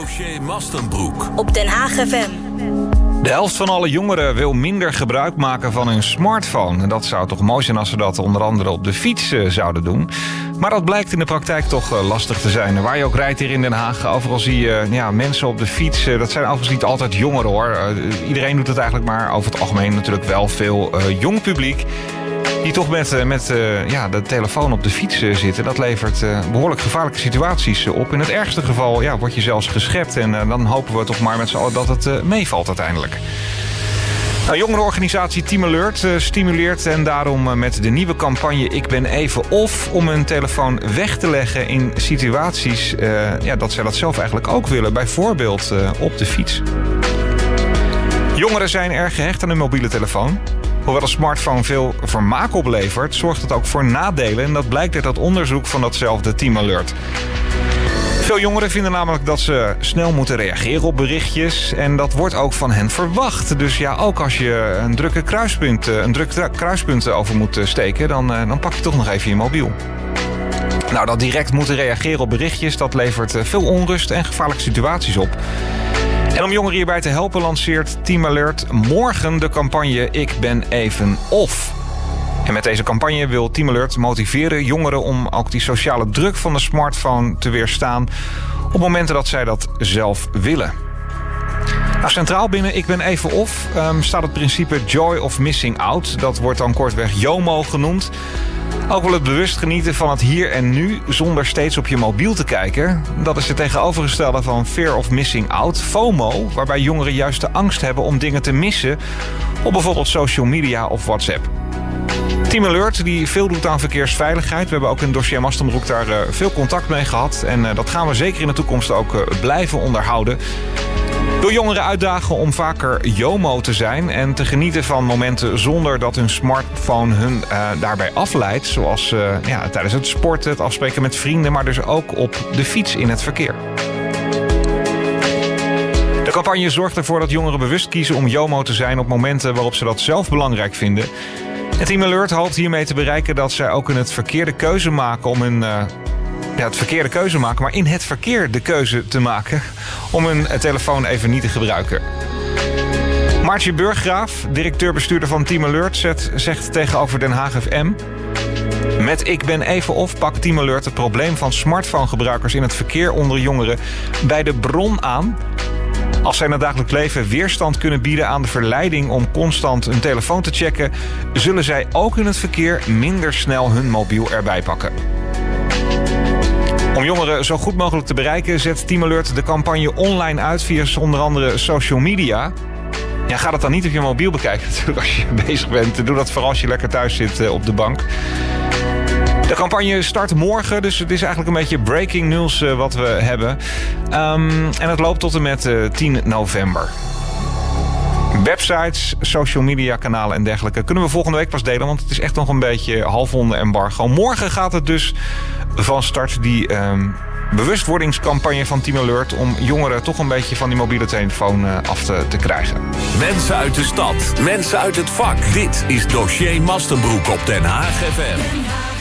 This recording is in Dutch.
Dossier Mastenbroek. Op Den Haag FM. De helft van alle jongeren wil minder gebruik maken van hun smartphone. En dat zou toch mooi zijn als ze dat onder andere op de fiets eh, zouden doen. Maar dat blijkt in de praktijk toch eh, lastig te zijn. Waar je ook rijdt hier in Den Haag, overal zie je ja, mensen op de fiets. Eh, dat zijn overigens niet altijd jongeren hoor. Eh, iedereen doet het eigenlijk maar over het algemeen natuurlijk wel veel eh, jong publiek. Die toch met, eh, met eh, ja, de telefoon op de fiets eh, zitten. Dat levert eh, behoorlijk gevaarlijke situaties op. In het ergste geval ja, word je zelfs geschept. En dan hopen we toch maar met z'n allen dat het meevalt uiteindelijk. Nou, jongerenorganisatie Team Alert stimuleert en daarom met de nieuwe campagne Ik ben even off... om hun telefoon weg te leggen in situaties ja, dat zij dat zelf eigenlijk ook willen. Bijvoorbeeld op de fiets. Jongeren zijn erg gehecht aan hun mobiele telefoon. Hoewel een smartphone veel vermaak oplevert, zorgt het ook voor nadelen. En dat blijkt uit dat onderzoek van datzelfde Team Alert. Veel jongeren vinden namelijk dat ze snel moeten reageren op berichtjes. En dat wordt ook van hen verwacht. Dus ja, ook als je een drukke kruispunt, eh, een druk kruispunt over moet eh, steken, dan, eh, dan pak je toch nog even je mobiel. Nou, dat direct moeten reageren op berichtjes, dat levert veel onrust en gevaarlijke situaties op. En om jongeren hierbij te helpen lanceert Team Alert morgen de campagne Ik ben even off. En met deze campagne wil Team Alert motiveren jongeren om ook die sociale druk van de smartphone te weerstaan op momenten dat zij dat zelf willen. Nou, centraal binnen Ik ben even off ehm, staat het principe Joy of Missing Out. Dat wordt dan kortweg JOMO genoemd. Ook wel het bewust genieten van het hier en nu zonder steeds op je mobiel te kijken. Dat is het tegenovergestelde van Fear of Missing Out, FOMO, waarbij jongeren juist de angst hebben om dingen te missen op bijvoorbeeld social media of WhatsApp. Team Alert, die veel doet aan verkeersveiligheid. We hebben ook in dossier Mastenbroek daar eh, veel contact mee gehad. En eh, dat gaan we zeker in de toekomst ook eh, blijven onderhouden. Wil jongeren uitdagen om vaker JOMO te zijn en te genieten van momenten zonder dat hun smartphone hun eh, daarbij afleidt. Zoals eh, ja, tijdens het sporten, het afspreken met vrienden, maar dus ook op de fiets in het verkeer. De campagne zorgt ervoor dat jongeren bewust kiezen om JOMO te zijn op momenten waarop ze dat zelf belangrijk vinden. En Team Alert hoopt hiermee te bereiken dat zij ook in het verkeerde keuze maken om hun. eh, ja, het verkeerde keuze maken, maar in het verkeer de keuze te maken om hun telefoon even niet te gebruiken. Maartje Burggraaf, directeur-bestuurder van Team Alert, zet, zegt tegenover Den Haag FM... Met Ik ben even of pakt Team Alert het probleem van smartphonegebruikers in het verkeer onder jongeren bij de bron aan. Als zij in het dagelijks leven weerstand kunnen bieden aan de verleiding om constant hun telefoon te checken, zullen zij ook in het verkeer minder snel hun mobiel erbij pakken. Om jongeren zo goed mogelijk te bereiken, zet Team Alert de campagne online uit via onder andere social media. Ja, ga dat dan niet op je mobiel bekijken natuurlijk als je bezig bent. Doe dat vooral als je lekker thuis zit eh, op de bank. De campagne start morgen, dus het is eigenlijk een beetje breaking news eh, wat we hebben. Ehm, en het loopt tot en met eh, 10 november. Websites, social media kanalen en dergelijke kunnen we volgende week pas delen, want het is echt nog een beetje half onder embargo. Morgen gaat het dus van start die ehm, bewustwordingscampagne van Team Alert om jongeren toch een beetje van die mobiele telefoon eh, af te, te krijgen. Mensen uit de stad, mensen uit het vak. Dit is Dossier Mastenbroek op Den Haag FM.